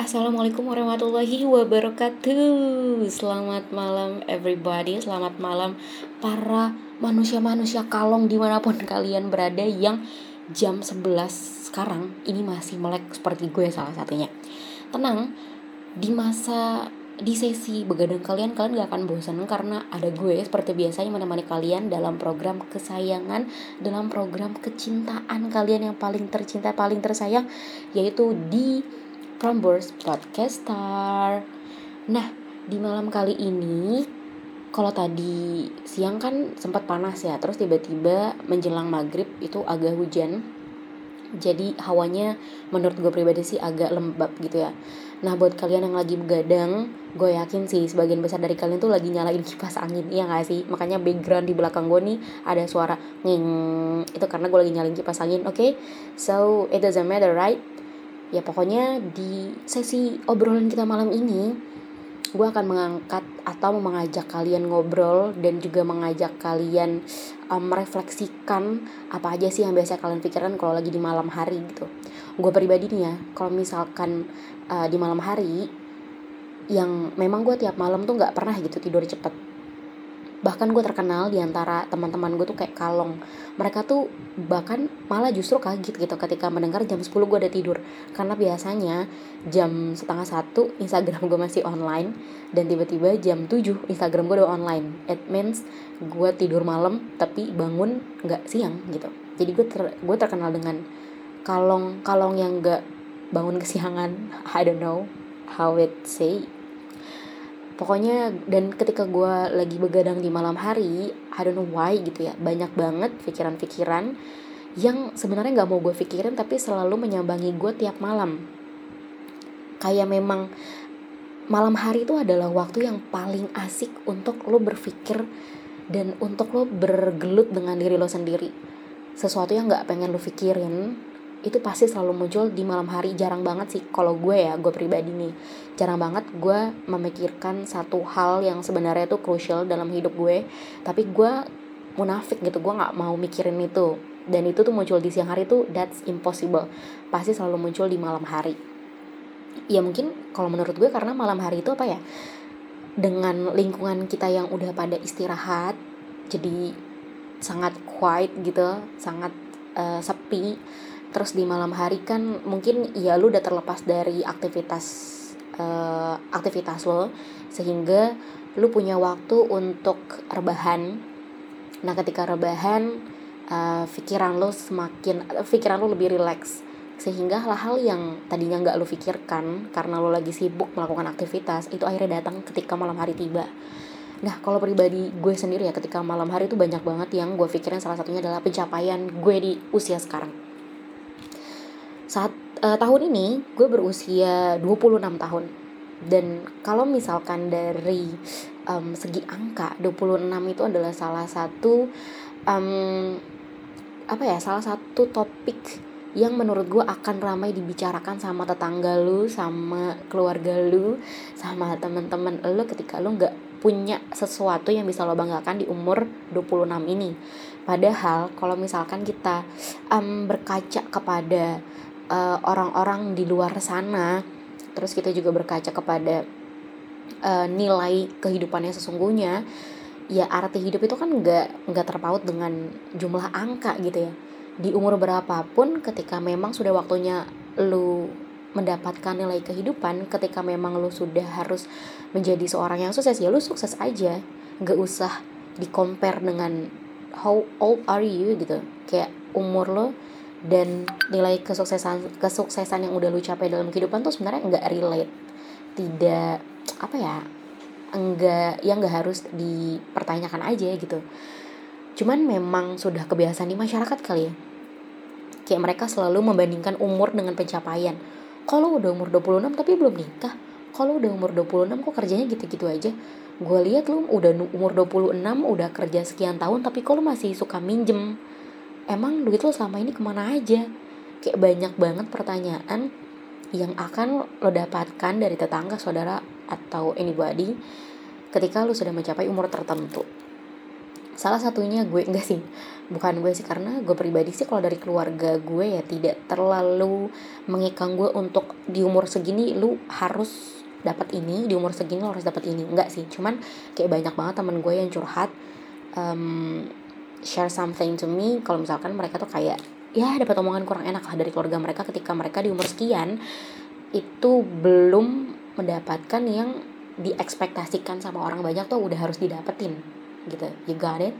Assalamualaikum warahmatullahi wabarakatuh. Selamat malam everybody. Selamat malam para manusia-manusia kalong di mana pun kalian berada Yang jam 11 sekarang. Ini masih melek seperti gue salah satunya. Tenang, di masa di sesi begadang kalian kalian gak akan bosan karena ada gue seperti biasanya menemani kalian dalam program kesayangan dalam program kecintaan kalian yang paling tercinta paling tersayang yaitu di Prambors Podcaster. Nah, di malam kali ini kalau tadi siang kan sempat panas ya, terus tiba-tiba menjelang maghrib itu agak hujan. Jadi hawanya menurut gue pribadi sih agak lembab gitu ya. Nah buat kalian yang lagi begadang, gue yakin sih sebagian besar dari kalian tuh lagi nyalain kipas angin, iya gak sih? Makanya background di belakang gue nih ada suara nging, itu karena gue lagi nyalain kipas angin, oke? Okay? So it doesn't matter, right? Ya pokoknya di sesi obrolan kita malam ini gue akan mengangkat atau mengajak kalian ngobrol dan juga mengajak kalian um, merefleksikan apa aja sih yang biasa kalian pikirkan kalau lagi di malam hari gitu. Gue pribadi nih ya kalau misalkan uh, di malam hari yang memang gue tiap malam tuh nggak pernah gitu tidur cepet bahkan gue terkenal di antara teman-teman gue tuh kayak kalong. Mereka tuh bahkan malah justru kaget gitu ketika mendengar jam 10 gue udah tidur. Karena biasanya jam setengah satu Instagram gue masih online dan tiba-tiba jam 7 Instagram gue udah online. It means gue tidur malam tapi bangun nggak siang gitu. Jadi gue ter gue terkenal dengan kalong kalong yang nggak bangun kesiangan. I don't know how it say pokoknya dan ketika gue lagi begadang di malam hari I don't know why gitu ya banyak banget pikiran-pikiran yang sebenarnya nggak mau gue pikirin tapi selalu menyambangi gue tiap malam. Kayak memang malam hari itu adalah waktu yang paling asik untuk lo berpikir dan untuk lo bergelut dengan diri lo sendiri. Sesuatu yang nggak pengen lo pikirin itu pasti selalu muncul di malam hari. Jarang banget sih kalau gue ya gue pribadi nih. Jarang banget gue memikirkan satu hal yang sebenarnya itu crucial dalam hidup gue tapi gue munafik gitu gue nggak mau mikirin itu. Dan itu tuh muncul di siang hari tuh that's impossible. Pasti selalu muncul di malam hari. Ya mungkin kalau menurut gue karena malam hari itu apa ya? Dengan lingkungan kita yang udah pada istirahat jadi sangat quiet gitu sangat uh, sepi terus di malam hari kan mungkin ya lu udah terlepas dari aktivitas uh, aktivitas lo sehingga lu punya waktu untuk rebahan. Nah ketika rebahan uh, pikiran lo semakin pikiran lo lebih rileks. Sehingga hal-hal yang tadinya nggak lo pikirkan karena lo lagi sibuk melakukan aktivitas itu akhirnya datang ketika malam hari tiba. Nah kalau pribadi gue sendiri ya ketika malam hari itu banyak banget yang gue pikirin salah satunya adalah pencapaian gue di usia sekarang saat uh, tahun ini gue berusia 26 tahun dan kalau misalkan dari um, segi angka 26 itu adalah salah satu um, apa ya salah satu topik yang menurut gue akan ramai dibicarakan sama tetangga lu, sama keluarga lu, sama temen-temen lu ketika lu nggak punya sesuatu yang bisa lo banggakan di umur 26 ini. Padahal kalau misalkan kita um, berkaca kepada eh, orang-orang di luar sana. Terus kita juga berkaca kepada uh, nilai kehidupannya sesungguhnya. Ya arti hidup itu kan nggak nggak terpaut dengan jumlah angka gitu ya. Di umur berapapun ketika memang sudah waktunya lu mendapatkan nilai kehidupan ketika memang lu sudah harus menjadi seorang yang sukses ya lu sukses aja. Nggak usah di compare dengan how old are you gitu. Kayak umur lo dan nilai kesuksesan kesuksesan yang udah lu capai dalam kehidupan tuh sebenarnya nggak relate. Tidak apa ya enggak yang nggak harus dipertanyakan aja gitu. Cuman memang sudah kebiasaan di masyarakat kali ya. Kayak mereka selalu membandingkan umur dengan pencapaian. Kalau udah umur 26 tapi belum nikah. Kalau udah umur 26 kok kerjanya gitu-gitu aja. Gue lihat lu udah umur 26 udah kerja sekian tahun tapi lu masih suka minjem emang duit lo selama ini ke mana aja? Kayak banyak banget pertanyaan yang akan lo dapatkan dari tetangga saudara atau anybody ketika lo sudah mencapai umur tertentu. Salah satunya gue enggak sih bukan gue sih karena gue pribadi sih kalau dari keluarga gue ya tidak terlalu mengekang gue untuk di umur segini lu harus dapat ini di umur segini lo harus dapat ini. Enggak sih cuman kayak banyak banget temen gue yang curhat um, share something to me kalau misalkan mereka tuh kayak ya dapat omongan kurang enak lah dari keluarga mereka ketika mereka di umur sekian itu belum mendapatkan yang diekspektasikan sama orang banyak tuh udah harus didapetin gitu. You got it